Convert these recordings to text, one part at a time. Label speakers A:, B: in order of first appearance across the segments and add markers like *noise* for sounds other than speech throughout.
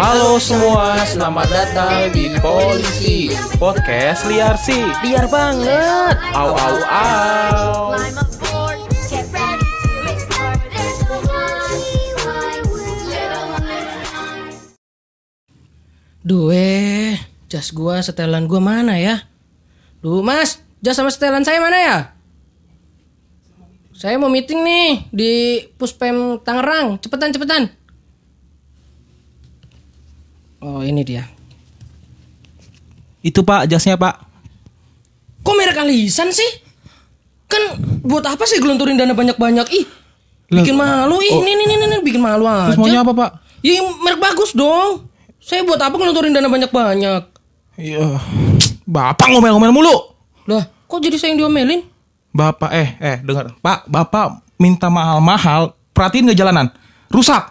A: Halo semua, selamat datang di Polisi Podcast Liar sih
B: Liar banget.
A: Au au au.
B: Duh, jas gua, setelan gua mana ya? Duh, Mas, jas sama setelan saya mana ya? Saya mau meeting nih di Puspem Tangerang. Cepetan, cepetan. Oh, ini dia.
A: Itu pak, jasnya pak
B: Kok merek alisan sih? Kan buat apa sih gelontorin dana banyak-banyak? Ih, bikin malu. Ih,
A: oh.
B: ini, ini, ini, ini, bikin malu aja.
A: Terus maunya apa pak?
B: Ya, merek bagus dong. Saya buat apa gelontorin dana banyak-banyak?
A: Iya Bapak ngomel-ngomel mulu
B: Lah, kok jadi saya yang diomelin?
A: Bapak, eh, eh, dengar Pak, bapak minta mahal-mahal Perhatiin gak jalanan Rusak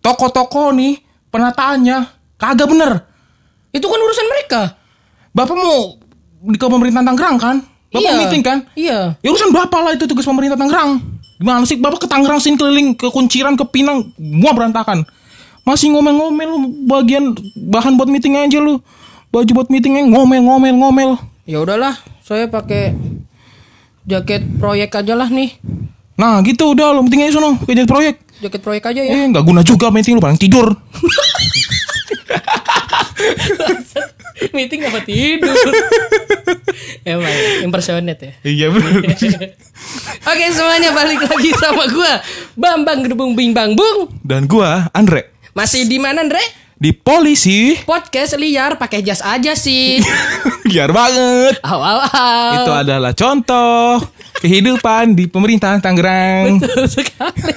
A: Toko-toko nih Penataannya Kagak bener
B: Itu kan urusan mereka.
A: Bapak mau di ke pemerintahan Tangerang kan? Bapak
B: Iya.
A: meeting kan?
B: Iya.
A: Ya urusan bapak lah itu tugas pemerintah Tangerang. Gimana sih bapak ke Tangerang sini keliling ke Kunciran ke Pinang semua berantakan. Masih ngomel-ngomel lu bagian bahan buat meeting aja lu. Baju buat meetingnya ngomel-ngomel ngomel.
B: Ya udahlah, saya pakai jaket proyek aja lah nih.
A: Nah gitu udah lu meeting aja sono ke jadi proyek.
B: Jaket proyek aja ya.
A: Eh nggak guna juga meeting lu paling tidur. *laughs*
B: Meeting apa tidur? *laughs* Emang impersonate ya.
A: Iya benar. *laughs*
B: Oke semuanya balik lagi sama gua Bambang Gedebung Bing Bang Bung.
A: Dan gua Andre
B: Masih di mana Andre?
A: Di polisi
B: Podcast liar pakai jas aja sih. *laughs*
A: biar banget.
B: Aw aw aw.
A: Itu adalah contoh kehidupan di pemerintahan Tangerang. *laughs*
B: Betul sekali.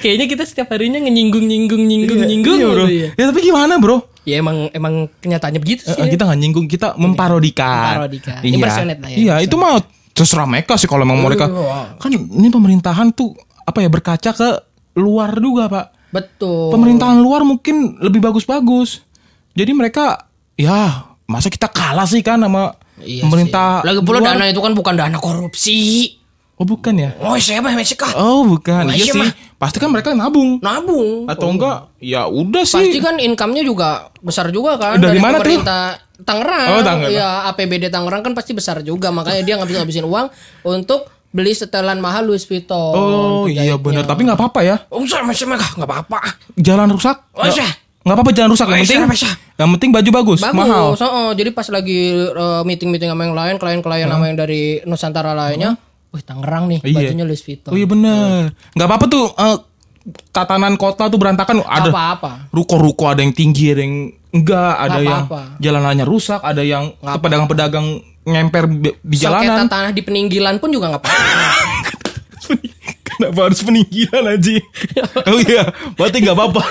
B: Kayaknya kita setiap harinya ngenyinggung nyinggung nyinggung nyinggung
A: Iya, bro.
B: mulu ya.
A: Ya tapi gimana bro?
B: Ya emang emang kenyataannya begitu sih.
A: Eh, kita nggak nyinggung, kita memparodikan.
B: Memparodikan.
A: Iya,
B: Impersonate lah ya,
A: iya itu mah terserah mereka sih kalau memang mereka.
B: Iya.
A: Kan ini pemerintahan tuh apa ya berkaca ke luar juga pak.
B: Betul.
A: Pemerintahan luar mungkin lebih bagus-bagus. Jadi mereka ya masa kita kalah sih kan sama
B: Iya
A: pemerintah.
B: sih. Lagi pula
A: luar?
B: dana itu kan bukan dana korupsi.
A: Oh bukan ya?
B: Oh siapa Meksika?
A: Oh bukan. Iya sih.
B: mah.
A: Pasti kan mereka nabung.
B: Nabung.
A: Atau enggak? Ya udah sih.
B: Pasti kan income-nya juga besar juga kan
A: Dari mana tuh?
B: pemerintah Tangerang.
A: Oh, Tangerang.
B: Ya APBD Tangerang kan pasti besar juga makanya dia ngabisin ngabisin uang untuk beli setelan mahal Louis Vuitton.
A: Oh
B: untuk
A: iya benar. Tapi nggak apa-apa ya.
B: Oh, usah masih mega nggak apa-apa.
A: Jalan rusak.
B: Oh,
A: nggak-
B: iya.
A: nggak apa-apa jalan rusak. Yang
B: Oh,
A: penting, yang penting baju bagus,
B: Bagus.
A: mahal.
B: oh, jadi pas lagi uh, meeting-meeting sama yang lain, klien-klien sama yang dari Nusantara lainnya, wih Tangerang nih,
A: Iya.
B: bajunya Louis Vuitton.
A: Oh iya bener. Nggak apa-apa tuh eh, tatanan kota tuh berantakan. Ada
B: apa-apa.
A: ruko-ruko ada yang tinggi, ada yang enggak, ada yang
B: apa-apa.
A: jalanannya rusak, ada yang pedagang-pedagang ngemper di di
B: Sengketa
A: jalanan.
B: tanah di peninggilan pun juga nggak apa-apa. *laughs*
A: Kenapa harus peninggilan aja? *laughs* oh iya, berarti nggak apa-apa.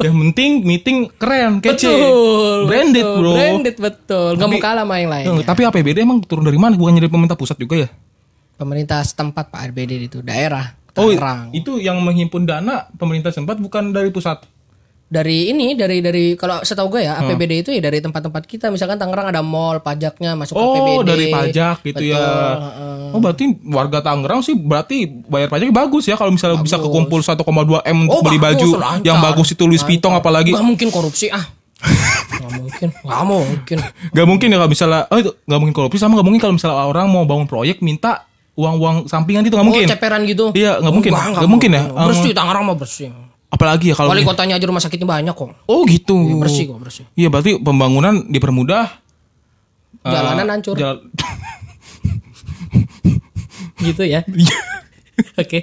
A: yang penting meeting keren, kece,
B: Betul,
A: branded
B: betul,
A: bro.
B: Branded betul. Nggak mau kalah sama yang lain.
A: Eh, Tapi APBD emang turun dari mana? Bukannya dari pemerintah pusat juga ya?
B: Pemerintah setempat Pak RBD itu daerah
A: Oh,
B: Tangerang.
A: itu yang menghimpun dana pemerintah sempat bukan dari pusat.
B: Dari ini dari dari kalau setahu gue ya APBD itu ya dari tempat-tempat kita misalkan Tangerang ada mall pajaknya masuk
A: Oh,
B: APBD.
A: dari pajak gitu
B: Betul,
A: ya. Oh, berarti warga Tangerang sih berarti bayar pajaknya bagus ya kalau misalnya bisa kekumpul 1,2 M untuk
B: Oh,
A: beli
B: bagus,
A: baju
B: lancar.
A: yang bagus itu Louis Vuitton apalagi.
B: Gak mungkin korupsi ah. Gak mungkin. Gak mungkin.
A: Gak mungkin ya kalau misalnya oh itu gak mungkin korupsi sama gak mungkin kalau misalnya orang mau bangun proyek minta uang-uang sampingan gitu gak mungkin.
B: Oh, ceperan gitu.
A: Iya, nggak mungkin.
B: Enggak,
A: Nggak mungkin ya?
B: Bersih Tangerang mah bersih.
A: Apalagi ya kalau
B: Wali kotanya aja rumah sakitnya banyak kok.
A: Oh gitu.
B: Bersih kok, bersih.
A: Iya berarti pembangunan dipermudah.
B: Jalanan hancur.
A: jal- *laughs*
B: Gitu ya. *laughs* Oke.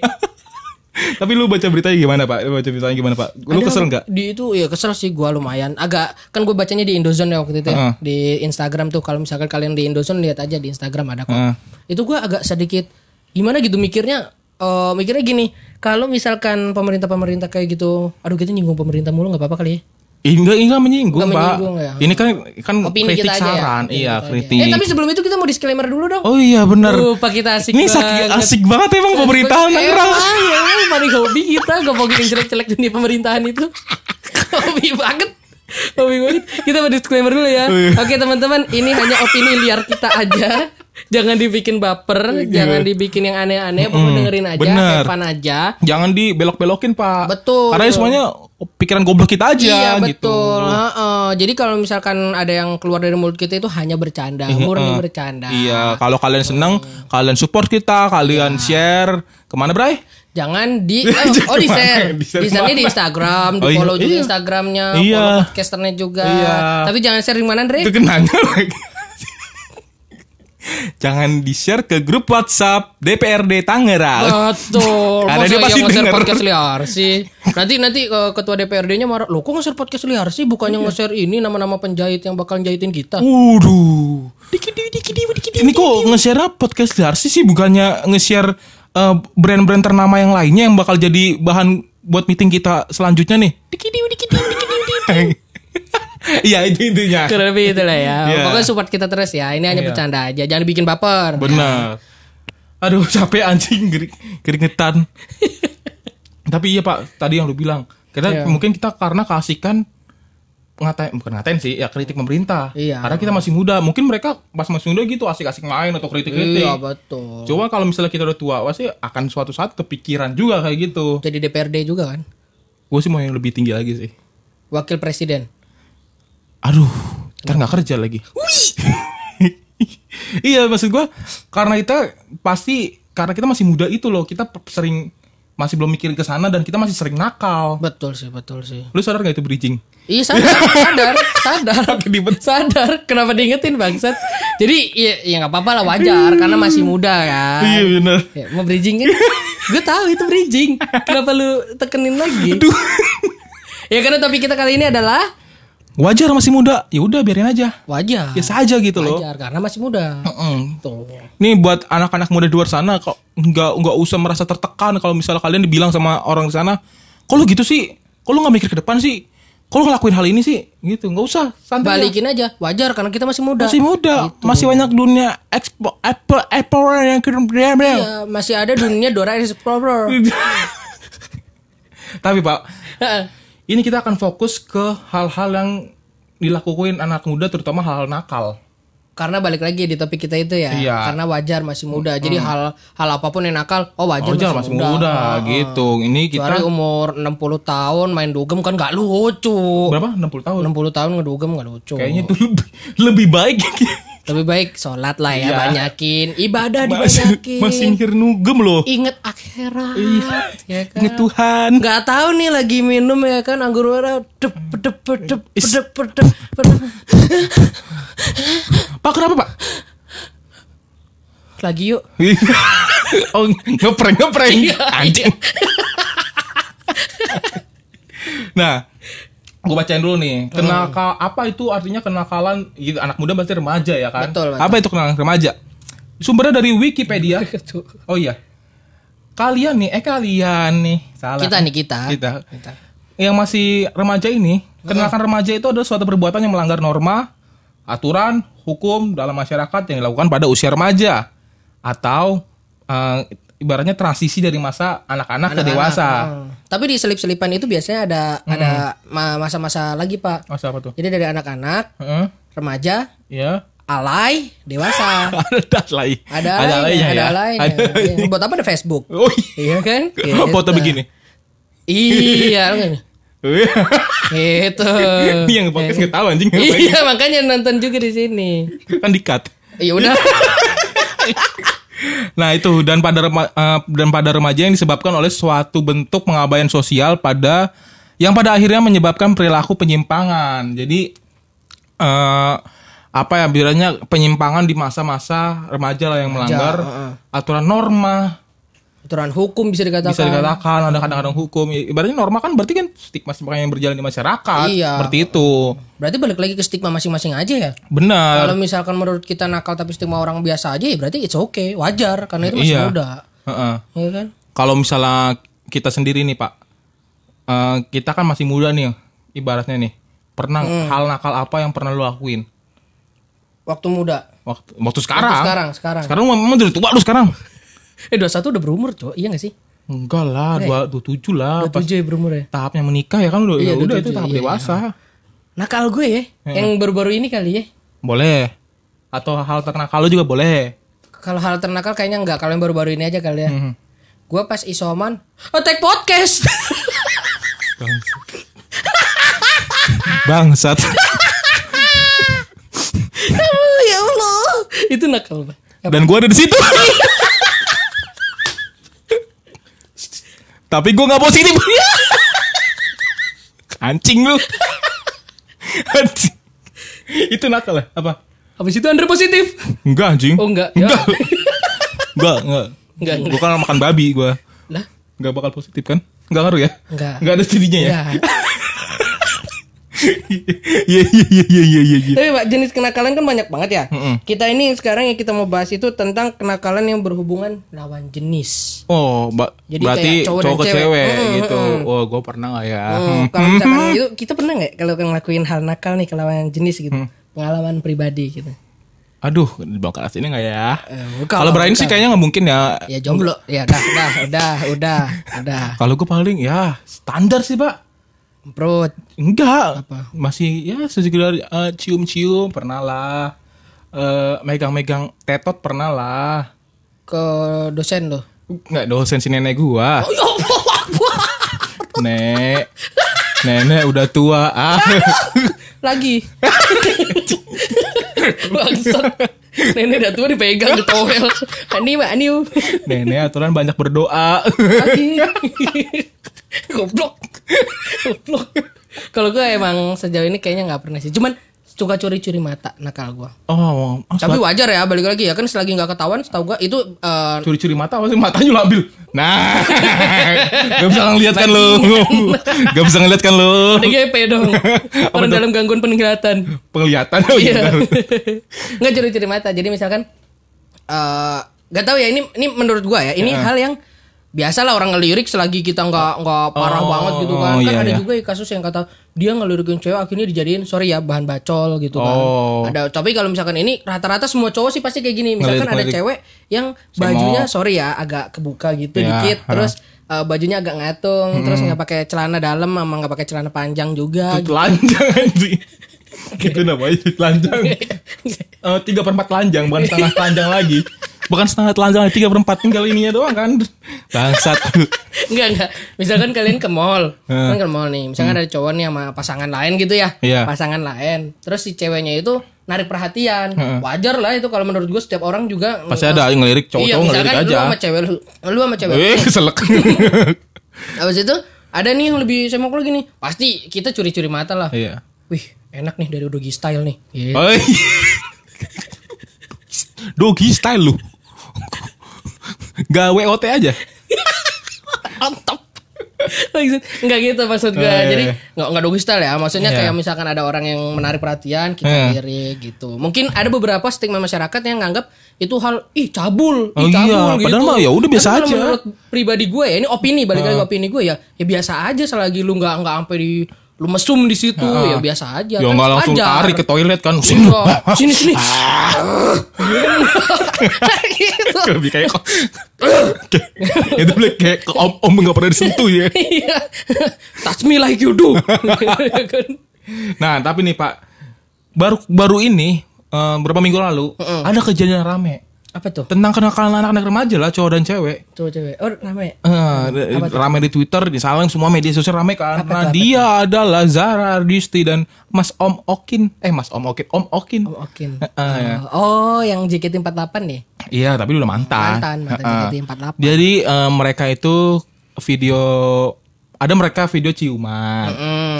A: Tapi lu baca beritanya gimana pak? Lu baca beritanya gimana pak? Lu
B: Ada
A: kesel nggak?
B: Di itu ya kesel sih gua lumayan. Agak kan gue bacanya di Indozone ya waktu itu ya.
A: Heeh.
B: Di Instagram tuh kalau misalkan kalian di Indozone lihat aja di Instagram ada kok.
A: Heeh.
B: Itu gua agak sedikit gimana gitu mikirnya eh, mikirnya gini, kalau misalkan pemerintah-pemerintah kayak gitu, aduh kita nyinggung pemerintah mulu nggak apa-apa kali ya.
A: Enggak, enggak menyinggung,
B: Nggak
A: Pak.
B: menyinggung, ya.
A: Ini kan kan
B: Opini
A: kritik
B: kita ya.
A: saran.
B: Opini
A: Iya,
B: kita aja.
A: kritik.
B: Eh tapi sebelum itu kita mau disclaimer dulu dong.
A: Oh iya benar.
B: Lupa kita asik
A: Ini
B: banget.
A: asik, asik banget emang pemerintahan Tangerang.
B: Emang, emang paling hobi kita yang jelek-jelek dunia pemerintahan itu. *laughs* hobi banget. Hobi banget. Kita mau disclaimer dulu ya.
A: Oh, iya.
B: Oke teman-teman, ini hanya opini liar kita aja. Jangan dibikin baper, jangan dibikin yang aneh-aneh, pokoknya dengerin aja,
A: Bener.
B: fun aja.
A: Jangan dibelok-belokin pak.
B: Betul,
A: Karena semuanya pikiran goblok kita aja
B: iya
A: gitu.
B: betul. Heeh. Jadi kalau misalkan ada yang keluar dari mulut kita itu hanya bercanda, murni bercanda.
A: Iya, kalau kalian seneng, kalian support kita, kalian share ke mana Bray?
B: Jangan di *laughs* oh, oh di share.
A: Di
B: Di
A: share
B: share di? Instagram, di
A: Oh, iya.
B: follow juga
A: Iya.
B: Instagramnya,
A: Iya.
B: follow podcasternya juga.
A: Iya.
B: Tapi jangan share di mana, Andre?
A: Itu kenanya lagi. *laughs* Jangan di-share ke grup WhatsApp DPRD Tangerang.
B: Betul.
A: Karena dia pasti denger.
B: podcast liar sih. Nanti nanti eh, ketua DPRD-nya marah. Loh kok nge-share podcast liar sih? Bukannya
A: Iya.
B: nge-share ini nama-nama penjahit yang bakal jahitin kita.
A: Waduh. Ini kok nge-share podcast Darsi sih bukannya nge-share eh, brand-brand ternama yang lainnya yang bakal jadi bahan buat meeting kita selanjutnya nih. *laughs* Iya *laughs* itu intinya.
B: Kurang lebih itu lah ya.
A: Iya.
B: Pokoknya support kita terus ya. Ini hanya
A: Iya.
B: bercanda aja. Jangan bikin baper.
A: Benar. Aduh capek anjing keringetan. *laughs* Tapi iya pak tadi yang lu bilang kita
B: Iya.
A: mungkin kita karena keasikan ngatain bukan ngatain sih ya kritik pemerintah.
B: Iya.
A: Karena kita masih muda. Mungkin mereka pas masih muda gitu asik-asik main atau kritik-kritik.
B: Iya betul.
A: Coba kalau misalnya kita udah tua, pasti akan suatu saat kepikiran juga kayak gitu.
B: Jadi DPRD juga kan.
A: Gue sih mau yang lebih tinggi lagi sih.
B: Wakil presiden.
A: Aduh, ntar nggak kerja lagi. *laughs* iya maksud gue karena kita pasti karena kita masih muda itu loh kita sering masih belum mikirin ke sana dan kita masih sering nakal.
B: Betul sih, betul sih.
A: Lu sadar gak itu bridging?
B: Iya sadar, sadar, sadar, *laughs* sadar. Kenapa diingetin bangsat? Jadi ya ya nggak apa-apa lah wajar karena masih muda kan.
A: Iya bener.
B: Ya, mau bridging kan? Gue tahu itu bridging. Kenapa lu tekenin lagi? ya karena topik kita kali ini adalah
A: Wajar masih muda, ya udah biarin aja.
B: wajar.
A: Biasa aja gitu loh.
B: Wajar karena masih muda.
A: Mm-mm.
B: Tuh.
A: Nih buat anak-anak muda di luar sana kok nggak nggak usah merasa tertekan kalau misalnya kalian dibilang sama orang di sana, kok lu gitu sih? Kok lu nggak mikir ke depan sih? Kok lu ngelakuin hal ini sih? Gitu, nggak usah, santai.
B: Balikin aja, wajar karena kita masih muda.
A: Masih muda, masih banyak dunia expo Apple Apple yang
B: Iya, masih ada dunia Dora Explorer. *laughs*
A: Tapi Pak, *laughs* ini kita akan fokus ke hal-hal yang dilakuin anak muda terutama hal-hal nakal.
B: Karena balik lagi di topik kita itu ya,
A: Iya.
B: karena wajar masih muda. Jadi hal hal apa pun yang nakal, oh wajar,
A: Wajar
B: masih,
A: masih muda, gitu. Ini
B: Kecuali
A: kita
B: umur 60 tahun main dugem kan gak lucu.
A: berapa? 60 tahun.
B: 60 tahun ngedugem gak lucu.
A: Kayaknya itu lebih, *laughs* lebih baik.
B: Lebih baik sholat lah ya,
A: Iya.
B: banyakin ibadah
A: masih,
B: dibanyakin.
A: masih mikir nugem loh.
B: Ingat akhirat, ya kan?
A: Ingat Tuhan.
B: Nggak tahu nih lagi minum ya kan anggur merah dep dep dep dep dep
A: Pak kenapa Pak?
B: lagi yuk *laughs*
A: oh ngeprank ngeprank
B: Iya,
A: anjing. nah, gue bacain dulu nih. Kenakal apa itu artinya kenakalan? Gitu, anak muda berarti remaja ya kan?
B: Betul, betul.
A: Apa itu kenakalan remaja? Sumbernya dari Wikipedia. *laughs* oh iya. Kalian nih, eh kalian nih, salah.
B: kita nih kita
A: Kita.
B: Kita.
A: Yang masih remaja ini, kenakalan remaja itu adalah suatu perbuatan yang melanggar norma, aturan, hukum dalam masyarakat yang dilakukan pada usia remaja atau eh, ibaratnya transisi dari masa anak-anak ke dewasa.
B: Hmm. Tapi di selip-selipan itu biasanya ada ada ma- masa-masa lagi pak.
A: Masa apa tuh?
B: Jadi dari anak-anak,
A: Heeh.
B: remaja,
A: Ya.
B: alay, dewasa. *laughs*
A: ada lagi.
B: Ada
A: Ada
B: alaynya,
A: alaynya
B: ada
A: ya.
B: alaynya.
A: Ada.
B: Iya. Buat apa ada Facebook?
A: Oh,
B: Iya kan? *laughs*
A: foto
B: Gitu.
A: begini.
B: Iya, kan? *laughs* gitu.
A: Ini yang podcast nggak tahu anjing.
B: iya, makanya nonton juga di sini.
A: kan di-cut.
B: Ya udah.
A: Nah itu dan pada rema- eh, dan pada remaja yang disebabkan oleh suatu bentuk pengabaian sosial pada yang pada akhirnya menyebabkan perilaku penyimpangan. Jadi eh apa ya bilangnya penyimpangan di masa-masa remaja lah yang melanggar
B: heeh.
A: aturan norma
B: Aturan hukum bisa dikatakan.
A: bisa dikatakan ada kadang-kadang hukum ibaratnya norma kan berarti kan stigma stigma yang berjalan di masyarakat
B: Iya.
A: seperti itu
B: Berarti balik lagi ke stigma masing-masing aja ya.
A: benar
B: Kalau misalkan menurut kita nakal tapi stigma orang biasa aja ya berarti it's okay, wajar karena itu masih
A: Iya.
B: muda.
A: Heeh.
B: Iya kan?
A: kalau misalnya kita sendiri nih pak eh, kita kan masih muda nih ibaratnya nih pernah
B: Hmm.
A: hal nakal apa yang pernah lu lakuin
B: Waktu muda.
A: waktu waktu sekarang
B: Waktu sekarang, sekarang.
A: sekarang memang udah tua lu sekarang
B: Eh 21 udah berumur tuh, iya gak sih?
A: enggak lah dua dua tujuh lah pas
B: 27 ya berumur ya.
A: tahapnya menikah ya kan udah
B: Iya,
A: ya udah itu
B: 27,
A: tahap
B: iya,
A: dewasa
B: Nakal gue ya, yang baru-baru ini kali ya.
A: boleh atau hal ternakal lu juga boleh
B: Kalau hal ternakal kayaknya enggak. Kalau yang baru-baru ini aja kali ya.
A: Mhm.
B: Gua pas isoman, attack podcast.
A: Bangsat. *laughs* *laughs*
B: ya Allah. Itu nakal, Pak.
A: Dan gue ada di situ. *laughs* Tapi gue nggak positif. Anjing lu. Anjing. Itu nakal ya? Apa?
B: Habis itu Andre positif.
A: Enggak anjing.
B: Oh, enggak. Ya.
A: Enggak. enggak, enggak.
B: Enggak,
A: Gue kan makan babi gue.
B: Lah,
A: Enggak bakal positif kan? Enggak ngaruh ya?
B: Enggak.
A: Enggak ada studinya ya?
B: ya.
A: Iya iya iya iya iya iya. iya.
B: Tapi Pak, jenis kenakalan kan banyak banget ya.
A: Mm-mm.
B: Kita ini sekarang yang kita mau bahas itu tentang kenakalan yang berhubungan lawan jenis.
A: Oh, ba-
B: Jadi
A: berarti
B: cowok
A: cowok, ke
B: cewek.
A: cewek
B: Mm,
A: gitu.
B: mm.
A: Oh, gue pernah gak ya?
B: Hmm, *laughs* kalau misalkan itu kita pernah nggak kalau ngelakuin hal nakal nih ke lawan jenis gitu.
A: Hmm.
B: Pengalaman pribadi gitu.
A: Aduh, di bawah kelas ini gak ya?
B: Eh,
A: Kalau Brian sih kayaknya nggak mungkin ya.
B: Ya jomblo. Ya udah, udah, udah, udah, udah.
A: Kalau gue paling ya standar sih pak.
B: Perut.
A: Enggak.
B: Apa?
A: Masih ya sekedar eh, cium-cium pernah lah. Eh, megang-megang tetot pernah lah.
B: ke dosen loh.
A: Enggak dosen si nenek gua.
B: Oh, ya Allah. *laughs*
A: Nek. Nenek udah tua. Ah. *laughs*
B: Lagi. *laughs* Bangsat. Nenek udah tua dipegang di towel. Ani mbak Ani.
A: Nenek aturan banyak berdoa.
B: Lagi. *laughs* Goblok. Goblok. Kalau gue emang sejauh ini kayaknya nggak pernah sih. Cuman suka curi-curi mata nakal gue.
A: Oh,
B: Tapi wajar ya balik lagi ya kan selagi nggak ketahuan setahu gue itu eh,
A: curi-curi mata pasti matanya labil. Nah, *laughs* gak bisa ngeliat kan lu, gak bisa ngeliat kan lu.
B: DGP dong. *laughs* Orang dalam gangguan penglihatan.
A: Penglihatan oh
B: Iya.
A: iya.
B: Nggak curi-curi mata. Jadi misalkan eh nggak tahu ya ini ini menurut gua ya ini hal yang biasa lah orang ngelirik selagi kita nggak nggak parah
A: Oh,
B: banget gitu kan.
A: oh,
B: kan
A: iya,
B: ada
A: iya.
B: juga kasus yang kata dia ngelirikin cewek akhirnya dijadiin sorry ya bahan bacol gitu kan.
A: Oh.
B: Ada tapi kalau misalkan ini rata-rata semua cowok sih pasti kayak gini. Misalkan ada
A: Ngelirik-ngelirik.
B: cewek yang bajunya sorry ya agak kebuka gitu
A: Ya,
B: dikit
A: ha.
B: terus eh, bajunya agak ngatung terus nggak pakai celana dalam sama nggak pakai celana panjang juga
A: Telanjang anjing. *laughs* *laughs* Itu namanya telanjang. *laughs* Eh, Tiga per empat telanjang, bukan setengah telanjang lagi. Bukan setengah telanjang, tiga per empat tinggal ininya doang kan. Bangsat. *laughs*
B: Enggak enggak. Misalkan kalian ke mall,
A: Hmm.
B: kan ke mall nih. Misalkan ada cowok nih sama pasangan lain gitu ya.
A: Iya.
B: Pasangan lain. Terus si ceweknya itu narik perhatian. Wajar lah itu kalau menurut gue setiap orang juga
A: Pasti ada yang ngelirik
B: Iya,
A: cowok-cowok ngelirik
B: misalkan lu
A: aja.
B: sama cewek lu, lu sama cewek.
A: Eh, keselak.
B: Habis itu ada nih yang lebih semok lagi nih. Pasti kita curi-curi mata lah.
A: Iya.
B: Wih, enak nih dari Dogi Style nih. Iya.
A: Oi. Doggy style lu. Gak WOT aja.
B: Mantap. Enggak gitu maksud gue.
A: Oh, iya,
B: Jadi
A: iya.
B: nggak nggak doggy style ya. Maksudnya
A: Iya.
B: kayak misalkan ada orang yang menarik perhatian, kita
A: Iya.
B: lirik gitu. Mungkin ada beberapa stigma masyarakat yang nganggap itu hal ih cabul, ih
A: Oh, iya.
B: cabul gitu.
A: Padahal mah ya udah biasa
B: Tapi
A: aja.
B: Menurut pribadi gue ya, ini opini balik lagi ke opini gue ya. Ya biasa aja selagi lu nggak nggak sampai di lu mesum di situ ya biasa aja.
A: Ya
B: Kan
A: nggak langsung
B: wajar.
A: tarik ke toilet kan.
B: Iya. sini sini. gitu. *laughs*
A: Lebih kayak *laughs* itu lebih kayak ke om om nggak pernah disentuh ya. *laughs*
B: Iya. Touch me like you do.
A: Nah tapi nih Pak, baru baru ini eh, beberapa minggu lalu ada kejadian rame
B: Apa tuh?
A: tentang kenakalan anak-anak remaja lah cowok dan cewek.
B: Cowok cewek. Oh, namanya.
A: Eh, rame di Twitter, di salam semua media sosial rame kan. Nah, dia adalah Zara Ardisti dan Mas Om Okin. Eh Mas Om Okin, Om Okin.
B: Om Okin.
A: Eh, eh, ya.
B: Oh, yang JKT48 nih.
A: Iya, tapi udah mantan.
B: Mantan, mantan
A: Eh, eh.
B: JKT48.
A: Jadi eh, mereka itu video ada mereka video ciuman.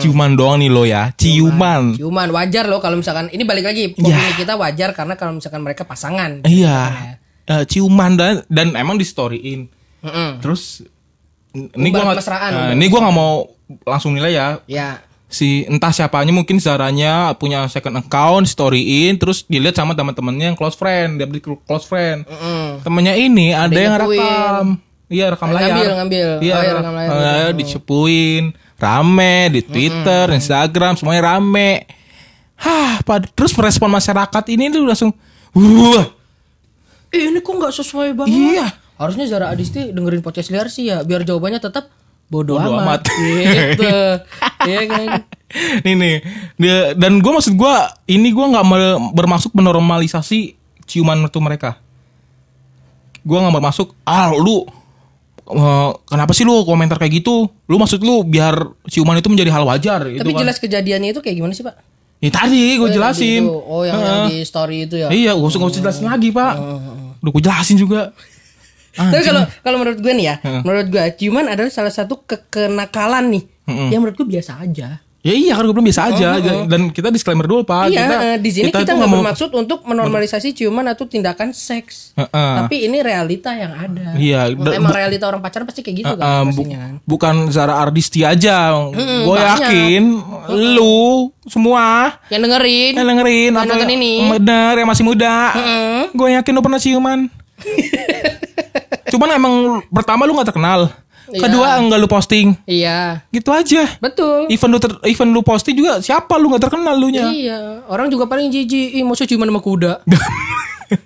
A: Ciuman doang nih lo ya, ciuman.
B: Cuman wajar loh kalau misalkan ini balik lagi
A: Ya.
B: opini kita wajar karena kalau misalkan mereka pasangan.
A: Iya. Eh, ciuman dan dan emang di storyin.
B: Mm-mm.
A: Terus ini gua nggak
B: umbar
A: ini gua nggak mau langsung nilai ya.
B: Ya.
A: Si entah siapanya mungkin Zaranya punya second account, storyin, terus dilihat sama teman-temannya yang close friend, dia beli close friend.
B: Mm-mm.
A: Temennya ini ada, yang rekam. Iya, rekam
B: Ngambil,
A: layar.
B: ngambil.
A: Iya,
B: Oh, iya, rekam layar.
A: eh, dicepuin. Rame di Twitter, Instagram, semuanya rame. Hah, pad- terus respon masyarakat ini tuh langsung wah.
B: Eh, ini kok nggak sesuai banget.
A: Iya.
B: Harusnya Zara Adisti dengerin podcast liar sih ya, biar jawabannya tetap bodoh
A: Bodo
B: amat.
A: amat. *laughs*
B: Gitu. Iya kan?
A: nih nih dia dan gue maksud gue ini gue nggak bermaksud menormalisasi ciuman itu mereka gue nggak mau masuk ah lu eh, kenapa sih lu komentar kayak gitu lu maksud lu biar ciuman itu menjadi hal wajar gitu
B: Tapi
A: kan.
B: jelas kejadiannya itu kayak gimana sih pak?
A: ya tadi gue
B: Oh, yang
A: jelasin
B: itu. Oh yang, yang
A: Heeh.
B: di story itu ya.
A: iya gue usah usah jelasin lagi pak udah gue jelasin juga
B: Tapi kalau kalau menurut gue nih ya,
A: Heeh.
B: menurut gue ciuman adalah salah satu ke kenakalan nih.
A: Heeh.
B: Yang menurut gue biasa aja.
A: Ya iya kan gue bilang biasa aja dan kita disclaimer dulu pak
B: iya,
A: kita,
B: eh, di sini kita,
A: tuh
B: nggak
A: mau-
B: bermaksud untuk menormalisasi ciuman atau tindakan seks.
A: Heeh.
B: Tapi ini realita yang ada.
A: Iya,
B: Emang realita orang pacaran pasti kayak gitu
A: Uh,
B: kan
A: bu-
B: pastinya kan.
A: bukan Zara Ardisti aja. gue
B: banyak.
A: yakin lu semua
B: Yang dengerin.
A: yang dengerin
B: Yang
A: atau
B: nonton ini.
A: bener yang masih muda.
B: Heeh.
A: Gue yakin lu pernah ciuman. *laughs* Cuman emang pertama lu gak terkenal.
B: Iya.
A: Kedua enggak lu posting.
B: Iya,
A: Gitu aja.
B: betul.
A: Even lu ter- even lu posting juga siapa lu gak terkenal lu nya.
B: Iya, orang juga paling jijik. Ih, maksud ciuman sama kuda. *laughs*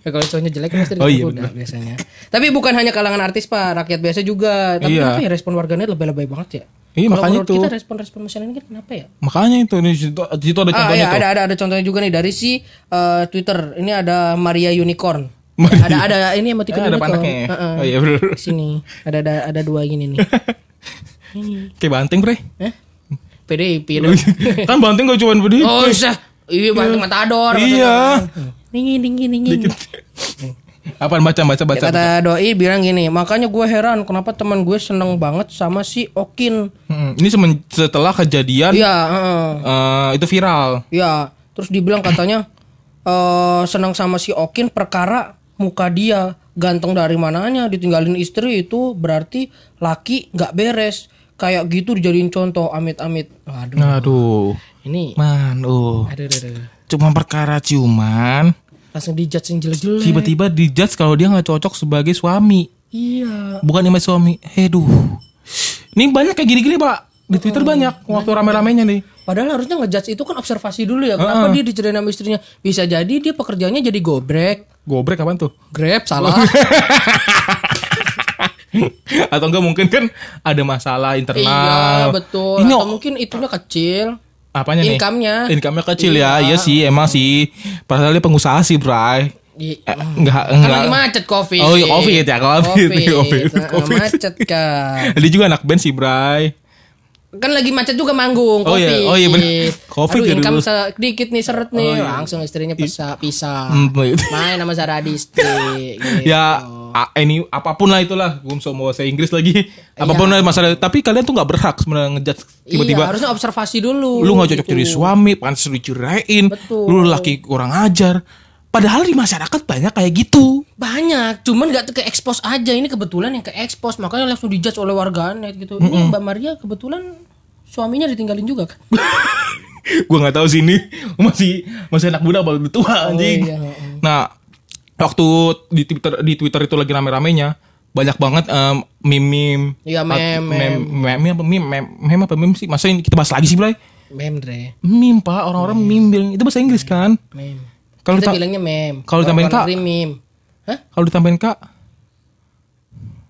B: Ya, kalau cowoknya jelek pasti
A: Oh, iya,
B: kuda biasanya. Tapi bukan hanya kalangan artis pak, rakyat biasa juga. Tapi
A: Iya.
B: kenapa ya respon warganet lebih-lebih banget ya?
A: Iya,
B: Kalau
A: makanya itu.
B: kita respon-respon masyarakat ini kenapa ya?
A: Makanya itu di situ, di situ ada
B: Ah
A: contohnya
B: iya
A: tuh.
B: ada ada ada contohnya juga nih dari si eh, Twitter. Ini ada Maria Unicorn. Ada ada ini emoticon
A: Eh, ada
B: unicorn.
A: panaknya ya?
B: Heeh.
A: Oh iya bener.
B: Sini ada ada ada dua gini nih. *laughs*
A: Kayak banting bre.
B: Eh? PDIP dong.
A: kan banting gak cuma berdiri.
B: Oh, sah. Iya, bantu matador.
A: Iya.
B: Dingin, dingin, dingin.
A: Apaan baca baca baca.
B: Kata doi bilang gini, makanya gue heran kenapa teman gue seneng banget sama si Okin.
A: Hmm, ini semen- setelah kejadian
B: Iya, heeh.
A: eh, itu viral.
B: Iya, terus dibilang katanya eh senang sama si Okin perkara muka dia ganteng dari mananya ditinggalin istri itu berarti laki nggak beres kayak gitu dijadiin contoh amit-amit. Waduh,
A: Aduh,
B: ini
A: man, oh,
B: aduh, aduh, aduh.
A: cuma perkara ciuman,
B: langsung dijudge yang jelek-jelek.
A: tiba-tiba dijudge kalau dia nggak cocok sebagai suami,
B: Iya.
A: bukan image suami. Heduh, ini banyak kayak gini-gini pak di Twitter banyak waktu rame-ramenya nih.
B: Padahal harusnya ngejudge itu kan observasi dulu ya. Kenapa dia diceritain sama istrinya? Bisa jadi dia pekerjaannya jadi gobrek.
A: Gobrek apaan tuh?
B: Grab salah. *laughs*
A: Atau enggak mungkin kan ada masalah internal.
B: iya, betul.
A: Ini
B: Atau mungkin itunya kecil.
A: apanya nih?
B: Income-nya.
A: Income-nya kecil ya. Iya sih, emang sih. Padahal dia pengusaha sih, Bray.
B: Iya.
A: Eh, enggak, enggak.
B: lagi macet covid.
A: Oh, iya, Covid ya, Covid. Covid,
B: Nah,
A: Covid.
B: Macet kan.
A: Dia juga anak band sih, Bray.
B: Kan lagi macet juga manggung
A: Oh,
B: covid.
A: iya. Oh, iya, bener. Covid
B: Aduh,
A: ya
B: income.
A: Oh,
B: sedikit nih seret nih. Langsung istrinya pisah pisah.
A: Hmm, gitu.
B: Main sama Zara Adisti. *laughs* gitu.
A: ya ini apa pun lah itulah gue mau bahasa Inggris lagi apa pun lah masalah tapi kalian tuh nggak berhak sebenarnya
B: Iya,
A: tiba-tiba
B: harusnya observasi dulu.
A: lu nggak cocok
B: gitu.
A: jadi suami pantas dicuraiin
B: Betul.
A: lu laki kurang ajar padahal di masyarakat banyak kayak gitu
B: Banyak, cuman gak ke expose aja. Ini kebetulan yang ke expose, makanya langsung dijudge oleh warganet gitu. Ini Mbak Maria kebetulan suaminya ditinggalin juga kan? *laughs*
A: gue nggak tahu sih ini *laughs* masih masih anak muda baru tua anjing
B: iya,
A: nah waktu di twitter di twitter itu lagi rame-ramenya banyak banget em, meme-meme
B: Iya,
A: at-
B: meme,
A: meme meme apa meme meme, meme apa meme sih masa ini kita bahas lagi sih Bray
B: Mem, Dre.
A: meme pak orang-orang meme bilang itu bahasa Inggris kan
B: Mem.
A: Kalau
B: Kita
A: ta-
B: bilangnya mem.
A: kalau ditambahin Kak?
B: meme. Hah?
A: kalau ditambahin kak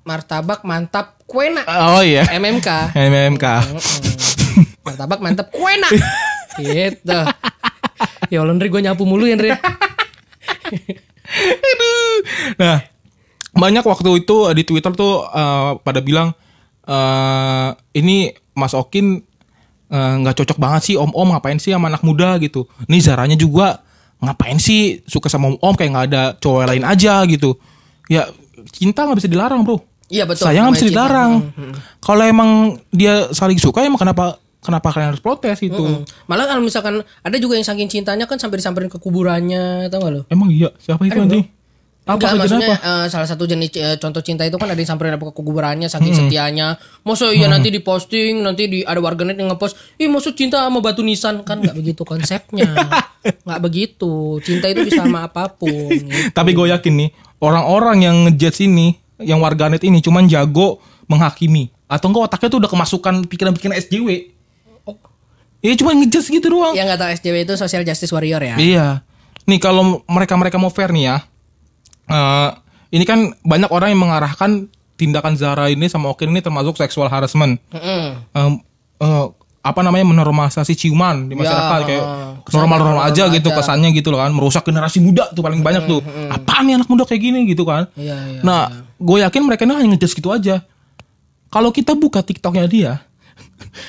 B: Martabak mantap kuena.
A: oh iya
B: MMK. *laughs*
A: MMK
B: Martabak mantap kuena. gitu. Ya Allah, gue nyapu mulu ya,
A: nah banyak waktu itu eh, di Twitter tuh eh, pada bilang eh ini Mas Okin eh, nggak cocok banget sih om om ngapain sih sama anak muda gitu. Nih Zaranya juga ngapain sih suka sama om om kayak nggak ada cowok lain aja gitu. Ya cinta nggak bisa dilarang bro.
B: Iya betul.
A: sayang bisa dilarang. kalau emang dia saling suka emang kenapa kenapa kalian harus protes gitu
B: Hmm. Malah kalau misalkan ada juga yang saking cintanya kan sampai disamperin ke kuburannya, tau gak lo?
A: emang iya siapa itu anjing apa
B: Enggak, maksudnya
A: apa
B: eh, salah satu jenis eh, contoh cinta itu kan ada yang samperin apa ke kuburannya saking setianya. Masa iya nanti diposting, nanti di ada warganet yang ngepost, "Ih, maksud cinta sama batu nisan." Kan nggak begitu konsepnya. *laughs* nggak begitu. Cinta itu bisa sama apa pun. *laughs* gitu.
A: Tapi gue yakin nih orang-orang yang ngejudge ini, yang warganet ini cuman jago menghakimi atau enggak otaknya tuh udah kemasukan pikiran-pikiran SJW. Iya cuma ngejudge gitu doang.
B: Yang nggak tahu SJW itu social justice warrior ya.
A: Iya. Nih kalau mereka-mereka mau fair nih ya. eh, ini kan banyak orang yang mengarahkan tindakan Zara ini sama Okin ini termasuk seksual harassment.
B: Heeh.
A: Em, eh, apa namanya menormalisasi ciuman di masyarakat
B: Ya,
A: kayak normal-normal aja gitu
B: aja.
A: kesannya gitu loh kan merusak generasi muda tuh paling banyak tuh apaan nih anak muda kayak gini gitu kan
B: Iya, iya,
A: nah gue yakin mereka ini hanya ngejudge gitu aja kalau kita buka tiktoknya dia *laughs*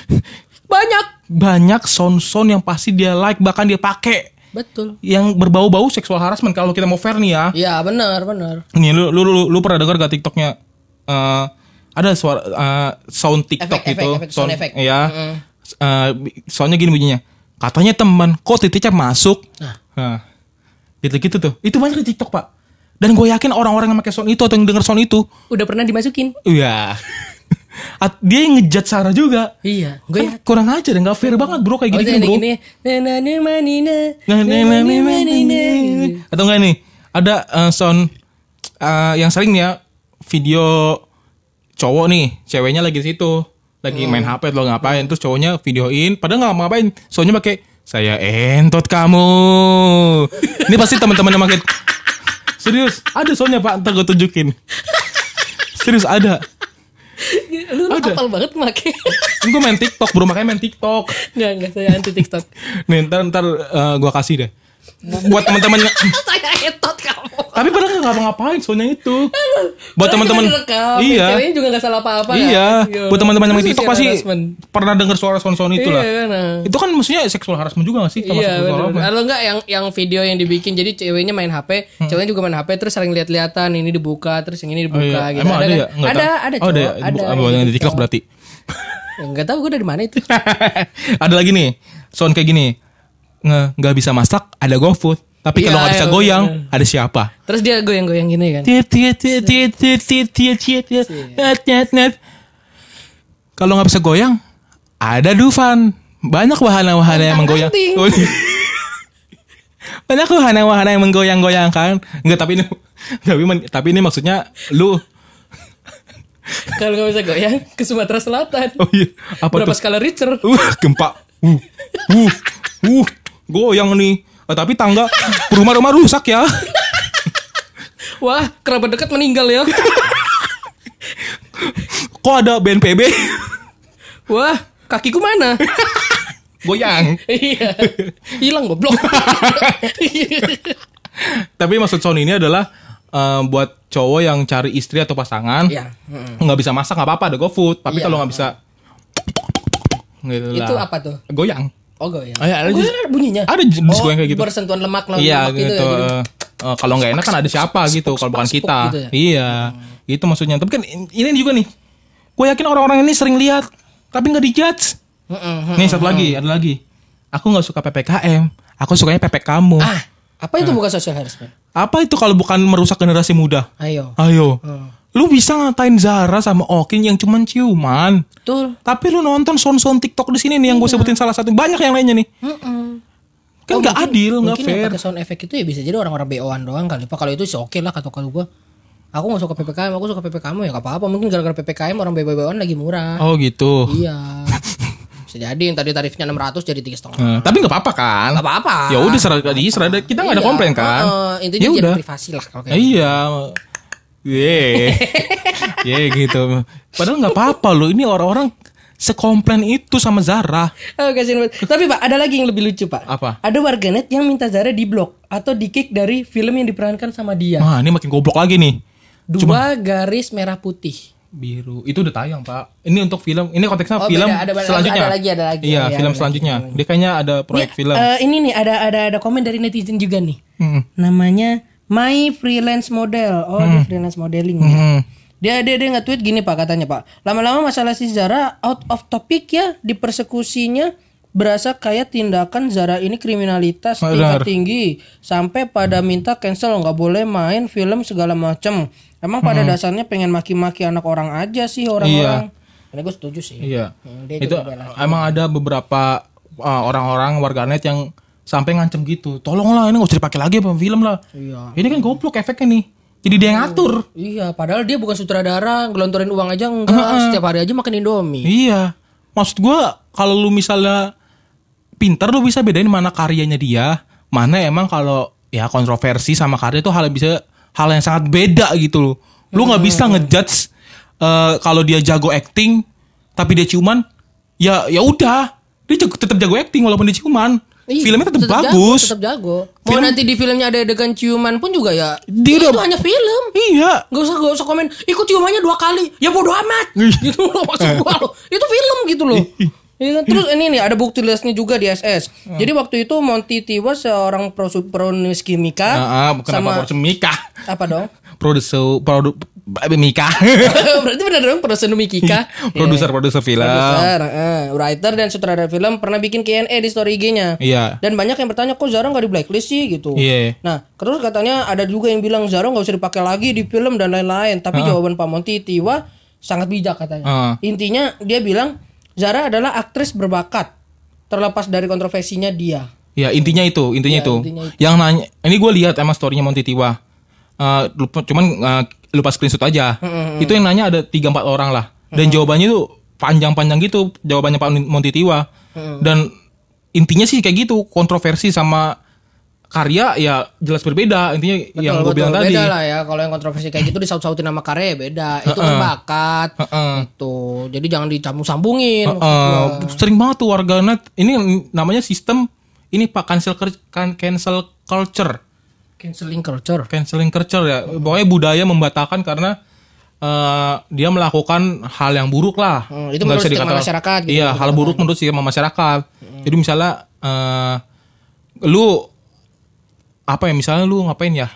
B: Banyak.
A: Banyak sound-sound yang pasti dia like bahkan dia pakai
B: Betul.
A: yang berbau-bau seksual harassment kalau kita mau fair nih ya.
B: Iya, benar, benar.
A: nih lu lu lu, lu pernah dengar gak tiktoknya? Eh, ada suara eh, sound tiktok
B: Efek,
A: gitu.
B: efek, efek, sound efek.
A: ya Eh, soalnya gini bunyinya. Katanya teman kok titiknya masuk? Nah. gitu gitu tuh. Itu banyak di tiktok pak. Dan gue yakin orang-orang yang pakai sound itu atau yang denger sound itu
B: Udah pernah dimasukin?
A: iya *laughs* dia yang ngejat Sarah juga
B: Iya. Gue
A: kan kurang aja dan gak fair banget bro kayak
B: Oh,
A: gini,
B: ini
A: bro
B: gini.
A: Atau enggak nih, ada eh, sound eh, yang sering nih ya video cowok nih, ceweknya lagi di situ, lagi main HP atau ngapain, terus cowoknya videoin, padahal nggak ngapain, soalnya pakai saya entot kamu. Ini pasti teman-teman yang makin serius, ada soalnya pak, ntar gue tunjukin. Serius ada. *laughs*
B: Lu
A: Ada.
B: apal banget make.
A: Gue main TikTok, bro makanya main TikTok.
B: Enggak, enggak saya anti TikTok.
A: Nih ntar ntar eh, gue kasih deh. Buat teman-teman yang *laughs*
B: saya etot kamu.
A: Tapi padahal nggak ngapa-ngapain soalnya itu. Buat teman-teman Iya.
B: Ceweknya juga gak salah apa-apa kan?
A: Iya,
B: Iya.
A: buat teman-teman yang main
B: Itu
A: TikTok pasti pernah dengar suara sound-sound itu lah.
B: Iya kan. nah.
A: Itu kan maksudnya seksual harassment juga gak sih?
B: Iya. Kalau enggak yang yang video yang dibikin jadi ceweknya main HP,
A: Hmm.
B: ceweknya juga main HP terus saling lihat-lihatan ini dibuka terus yang ini
A: Oh,
B: dibuka
A: iya.
B: gitu.
A: Emang ada,
B: kan?
A: ya? Nggak
B: Ada, ada,
A: Oh, ada ya? Bukan
B: ada.
A: yang di
B: gitu.
A: TikTok berarti. *laughs*
B: Enggak tahu gue dari mana itu. *laughs*
A: ada lagi nih, sound kayak gini nggak bisa masak ada GoFood. Tapi kalau iya, nggak bisa
B: iya,
A: goyang, ada siapa?
B: Terus dia goyang-goyang gini kan?
A: Kalau nggak bisa goyang, ada Dufan. Banyak wahana-wahana yang menggoyang. Oh, iya. *laughs* Banyak wahana-wahana yang menggoyang goyang kan nggak tapi ini tapi, tapi ini maksudnya lu
B: kalau nggak bisa goyang ke Sumatera Selatan.
A: Oh,
B: Berapa skala Richter?
A: Uh, gempa. Uh, uh, uh goyang nih. Oh, tapi tangga rumah-rumah rusak ya. *laughs*
B: Wah, kerabat dekat meninggal ya. *laughs*
A: Kok ada BNPB?
B: Wah, kakiku mana? *laughs*
A: Goyang.
B: Iya. Hilang goblok.
A: Tapi maksud sound ini adalah eh, buat cowok yang cari istri atau pasangan
B: Iya.
A: nggak bisa masak nggak apa-apa ada GoFood. Tapi
B: Iya.
A: kalau nggak bisa gitu lah.
B: Itu apa tuh?
A: Goyang.
B: Oh, goyang.
A: Oh, iya, ada
B: Oh, ada bunyinya.
A: Ada jenis
B: oh,
A: kayak gitu.
B: Bersentuhan lemak lah
A: Iya
B: lemak
A: gitu.
B: ya, jadi-
A: eh, eh, kalau nggak enak kan ada siapa gitu. Kalau bukan kita.
B: gitu ya?
A: Iya. Itu maksudnya. Tapi kan ini juga nih. Gue yakin orang-orang ini sering lihat tapi nggak dijudge.
B: Heeh.
A: Nih satu lagi, ada lagi. Aku nggak suka ppkm. Aku sukanya ppk kamu.
B: Ah, apa itu bukan social harassment?
A: Apa itu kalau bukan merusak generasi muda?
B: Ayo.
A: Ayo. Lu bisa ngatain Zara sama Okin yang cuman ciuman.
B: Betul.
A: Tapi lu nonton sound-sound TikTok di sini nih yang gue sebutin salah satu. Banyak yang lainnya nih. Kan
B: Oh,
A: nggak
B: mungkin-
A: adil, nggak
B: mungkin
A: fair.
B: yang pakai sound effect itu ya bisa jadi orang-orang BO-an doang kali. Pak kalau itu sih oke lah kata kalau gua. Aku gak suka PPKM, aku suka PPKM ya gak apa-apa. Mungkin gara-gara PPKM orang BO-BO-an lagi murah.
A: Oh gitu.
B: Iya. *laughs* Bisa jadi yang tadi tarifnya 600 jadi tiga setengah.
A: Eh, tapi nggak apa-apa kan?
B: Gak apa-apa.
A: Ya udah serah tadi serah kita nggak ada
B: Iya,
A: komplain kan?
B: heeh, intinya
A: ya
B: jadi
A: udah.
B: privasi lah kalau
A: Eh,
B: kayak gitu.
A: Ye. Ye gitu. Padahal nggak apa-apa loh. Ini orang-orang sekomplain itu sama Zara.
B: Oh, kasihan banget. Tapi Pak, ada lagi yang lebih lucu Pak.
A: Apa?
B: Ada warganet yang minta Zara di blok atau di kick dari film yang diperankan sama dia.
A: Wah, ini makin goblok lagi nih.
B: Dua garis merah putih.
A: Biru. Itu udah tayang, Pak. Ini untuk film. Ini konteksnya
B: Oh,
A: film
B: beda. Ada- ada-
A: selanjutnya.
B: ada lagi, ada lagi.
A: Iya,
B: Iya,
A: film
B: ada
A: selanjutnya. Dia kayaknya ada proyek
B: Nih,
A: film.
B: eh, ini nih ada ada ada komen dari netizen juga nih.
A: Hmm.
B: Namanya My Freelance Model. Oh, dia freelance modeling ya.
A: Hmm.
B: Dia dia dia nge-tweet gini Pak katanya Pak. Lama-lama masalah si Zara out of topic ya di persekusinya berasa kayak tindakan Zara ini kriminalitas tingkat tinggi sampai pada minta cancel nggak boleh main film segala macem. Emang pada dasarnya pengen maki-maki anak orang aja sih orang-orang. Ini gue setuju sih.
A: Iya.
B: Hmm,
A: Itu emang ada beberapa uh, orang-orang warganet yang sampai ngancem gitu. Tolonglah ini nggak usah dipakai lagi apa film lah.
B: Iya.
A: Ini kan goblok efeknya nih. Jadi dia yang ngatur.
B: Iya, padahal dia bukan sutradara, gelontorin uang aja enggak, setiap hari aja makan Indomie.
A: Iya. Maksud gua kalau lu misalnya pinter lu bisa bedain mana karyanya dia, mana emang kalau ya kontroversi sama karya itu hal yang bisa hal yang sangat beda gitu loh. Lu nggak bisa ngejudge eh, kalau dia jago acting tapi dia ciuman, ya ya udah, dia jago, tetap jago acting walaupun dia ciuman.
B: Iya,
A: filmnya tetap,
B: jago,
A: bagus.
B: tetap jago. Mau
A: Film-
B: nanti di filmnya ada adegan ciuman pun juga ya.
A: Dia
B: itu
A: udah-
B: hanya film.
A: Iya.
B: Gak usah gak usah komen. Ikut ciumannya dua kali. Ya bodo amat. Gitu loh maksud gua loh. Itu film gitu loh. Iya kan? Terus ini nih ada bukti lesnya juga di SS. Jadi waktu itu Monty Tiwa seorang prosu- penulis kimika
A: Nah,
B: sama
A: Mika?
B: apa dong?
A: Produser produ Mika. *laughs*
B: Berarti benar dong produser Mikika.
A: Produser produser film.
B: Produser, eh, writer dan sutradara film pernah bikin Q&A di story IG-nya.
A: Iya.
B: Dan banyak yang bertanya kok Zara nggak di blacklist sih gitu.
A: Iya.
B: Nah, terus katanya ada juga yang bilang Zara nggak usah dipakai lagi di film dan lain-lain. Tapi jawaban Pak Monty Tiwa sangat bijak katanya.
A: Ah.
B: Intinya dia bilang Zara adalah aktris berbakat terlepas dari kontroversinya dia.
A: Ya intinya itu, intinya
B: Iya,
A: itu.
B: intinya itu.
A: Yang nanya, ini gue lihat emang storynya Monty Tiwa. Eh, lupa, cuman eh, lupa screenshot aja. Itu yang nanya ada 3-4 orang lah. Dan jawabannya tuh panjang-panjang gitu, jawabannya Pak Monty Tiwa. Dan intinya sih kayak gitu, kontroversi sama karya ya jelas berbeda. Intinya yang gue bilang tadi.
B: beda lah ya. Kalau yang kontroversi kayak gitu disaut-sautin nama karya ya beda. *laughs* Itu kan bakat. Itu. Jadi jangan dicambung-sambungin.
A: Eh, sering banget tuh warganet. Ini namanya sistem ini Pak cancel cancel culture.
B: Canceling culture.
A: canceling culture ya. Pokoknya budaya membatalkan karena eh, dia melakukan hal yang buruk lah.
B: Hmm, itu
A: Nggak
B: menurut stigma masyarakat gitu,
A: iya
B: gitu
A: hal buruk menurut stigma masyarakat. Jadi misalnya eh, lu apa ya misalnya lu ngapain ya?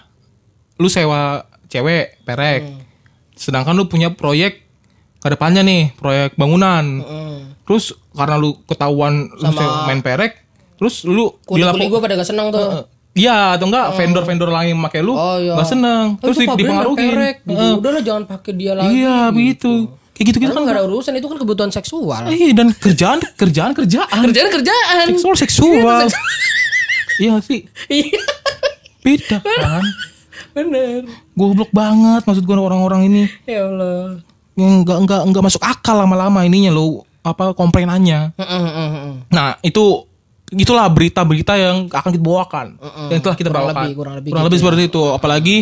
A: Lu sewa cewek perek.
B: Hmm.
A: sedangkan lu punya proyek ke depannya nih proyek bangunan.
B: Hmm.
A: terus karena lu ketahuan lu
B: Sama-
A: sewa main perek terus lu
B: Kuli-kuli gue pada gak seneng tuh.
A: Eh, Iya atau enggak vendor-vendor lain yang pakai lu
B: Oh, iya.
A: nggak seneng
B: Oh,
A: terus
B: itu
A: di- dipengaruhin.
B: gitu.
A: Heeh.
B: Udahlah jangan pakai dia lagi.
A: Iya begitu. Kayak gitu-gitu kan.
B: nggak ada urusan itu kan kebutuhan seksual.
A: Iya dan kerjaan kerjaan kerjaan.
B: Kerjaan kerjaan.
A: Seksual seksual. *laughs* Iya sih.
B: Iya.
A: Beda kan.
B: Bener.
A: Goblok banget maksud gua orang-orang ini.
B: Ya Allah.
A: Yang enggak enggak enggak masuk akal lama-lama ininya lo apa komplainannya. Nah, itu itulah berita-berita yang akan kita bawakan. Yang telah kita
B: Kurang
A: bawakan.
B: lebih, kurang lebih gitu
A: seperti itu. Apalagi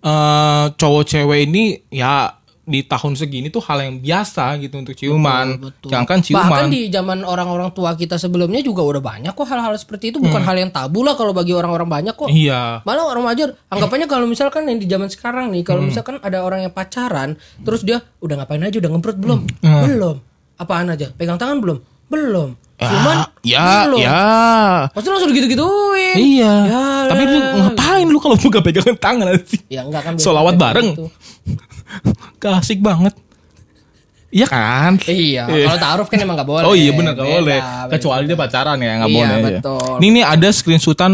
A: eh, cowok cewek ini ya di tahun segini tuh hal yang biasa gitu untuk ciuman. Jangan
B: Bahkan
A: ciuman.
B: di zaman orang-orang tua kita sebelumnya juga udah banyak kok hal-hal seperti itu bukan hal yang tabu lah kalau bagi orang-orang banyak kok.
A: Iya.
B: Malah orang wajar anggapannya kalau misalkan yang di zaman sekarang nih kalau misalkan ada orang yang pacaran terus dia udah ngapain aja udah ngemprut belum? Belum. Apaan aja? Pegang tangan belum? Belum. Cuman
A: ya,
B: belum.
A: ya.
B: Pasti langsung gitu-gituin.
A: Iya.
B: Ya,
A: Tapi lu ngapain lu kalau *laughs* buka pegangan tangan sih?
B: Ya enggak kan.
A: Solawat bareng.
B: gitu. *laughs*
A: Kasik banget. Iya kan?
B: Iya, kalau taruh kan emang gak boleh.
A: Oh iya benar
B: Beda,
A: boleh. Kecuali dia pacaran ya nggak
B: Iya,
A: boleh. ya.
B: betul.
A: Ini nih ada screenshotan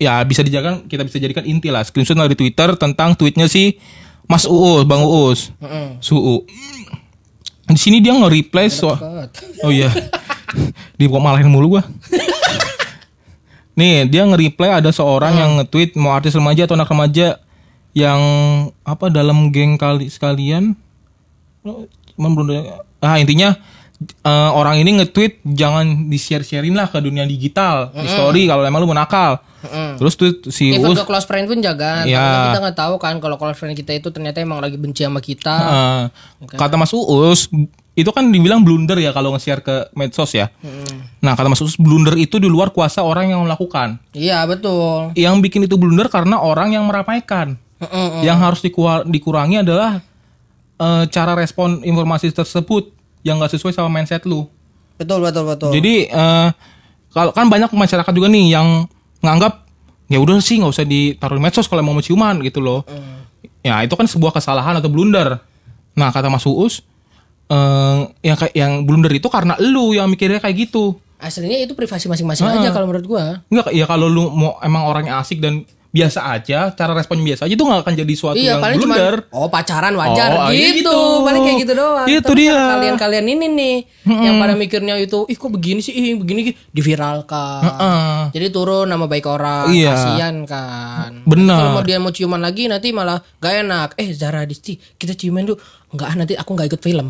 A: ya bisa dijadikan kita bisa jadikan inti lah. Screenshot dari Twitter tentang tweetnya si Mas Uus, Bang Uus,
B: Heeh.
A: Suu. Di sini dia nge-reply so Oh iya. *laughs* Di malahin mulu gua. Nih, dia nge-reply ada seorang yang nge-tweet mau artis remaja atau anak remaja yang apa dalam geng kali sekalian ah intinya eh, orang ini nge-tweet jangan di-share-sharein lah ke dunia digital di story kalau emang lu mau nakal. Terus tuh si
B: Even ke close friend pun jaga. Karena kita nggak tahu kan kalau close friend kita itu ternyata emang lagi benci sama kita.
A: eh, kata Mas Uus itu kan dibilang blunder ya kalau nge-share ke medsos ya. Nah, kata Mas Uus blunder itu di luar kuasa orang yang melakukan.
B: Iya betul.
A: Yang bikin itu blunder karena orang yang meramaikan.
B: Heeh.
A: Yang harus dikurangi adalah eh, cara respon informasi tersebut yang gak sesuai sama mindset lu.
B: Betul betul betul.
A: Jadi eh, kalau kan banyak masyarakat juga nih yang nganggap ya udah sih nggak usah ditaruh di medsos kalau mau ciuman gitu loh. Ya itu kan sebuah kesalahan atau blunder. Nah kata Mas Uus eh yang kayak yang blunder itu karena lu yang mikirnya kayak gitu.
B: Aslinya itu privasi masing-masing aja kalau menurut gua.
A: Enggak ya kalau lu mau emang orangnya asik dan biasa aja, cara responnya biasa aja itu nggak akan jadi suatu
B: Iya
A: yang
B: paling
A: blunder.
B: oh pacaran wajar
A: Oh,
B: gitu.
A: gitu.
B: Paling kayak gitu doang.
A: Itu
B: Tapi
A: dia.
B: kalau Kalian-kalian ini nih yang pada mikirnya itu ih kok begini sih, ih begini gitu." diviralkan.
A: Heeh.
B: Jadi turun nama baik orang,
A: Iya.
B: kasihan kan.
A: Benar.
B: Kalau mau dia mau ciuman lagi nanti malah gak enak. Eh Zara Disti, kita ciuman dulu. Enggak, ah, nanti aku nggak ikut film.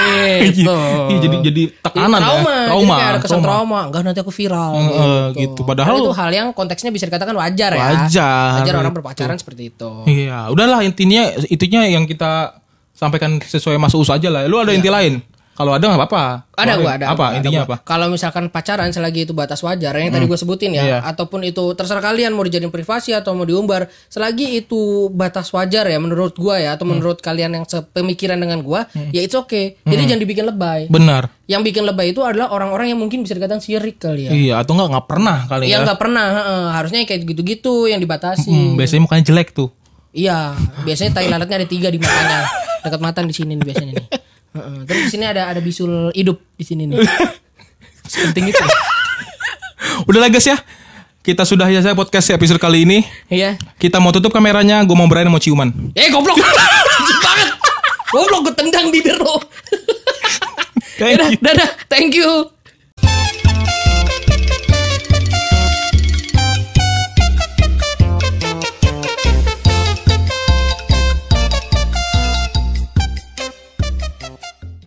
B: *laughs* gitu.
A: Iya, jadi jadi tekanan
B: Jadi trauma,
A: ya.
B: Jadi ada kesan trauma. Enggak nanti aku viral.
A: Heeh, gitu. Padahal-
B: itu hal yang konteksnya bisa dikatakan wajar ya.
A: Wajar,
B: Wajar orang
A: gitu.
B: berpacaran seperti itu.
A: Iya, udahlah intinya itunya yang kita sampaikan sesuai Mas Us aja lah. Lu ada inti lain? Kalau ada nggak apa-apa.
B: Ada gua ada.
A: Apa
B: ada
A: intinya
B: gua.
A: apa?
B: Kalau misalkan pacaran selagi itu batas wajar yang tadi gue sebutin ya,
A: Iya.
B: ataupun itu terserah kalian mau dijadiin privasi atau mau diumbar, selagi itu batas wajar ya menurut gua ya
A: Hmm.
B: atau menurut kalian yang sepemikiran dengan gua, ya itu oke.
A: Hmm.
B: Jadi jangan dibikin lebay.
A: Benar.
B: Yang bikin lebay itu adalah orang-orang yang mungkin bisa dikatakan sirik kali ya.
A: Iya, atau nggak nggak pernah kali
B: Yang
A: ya.
B: nggak pernah, heeh. harusnya yang kayak gitu-gitu yang dibatasi.
A: Hmm, biasanya mukanya jelek tuh.
B: Iya, biasanya tai lalatnya ada tiga di matanya, dekat mata di sini nih biasanya nih. *laughs* Heeh. Terus di sini ada ada bisul hidup di sini nih. *laughs* Penting itu.
A: Udah lah guys ya. Kita sudah ya saya podcast episode kali ini.
B: Iya.
A: Kita mau tutup kameranya, gue mau Brian mau ciuman.
B: Eh goblok. Banget. Goblok gue tendang bibir lo. *laughs*
A: Thank
B: Dadah,
A: you.
B: dadah. Thank you.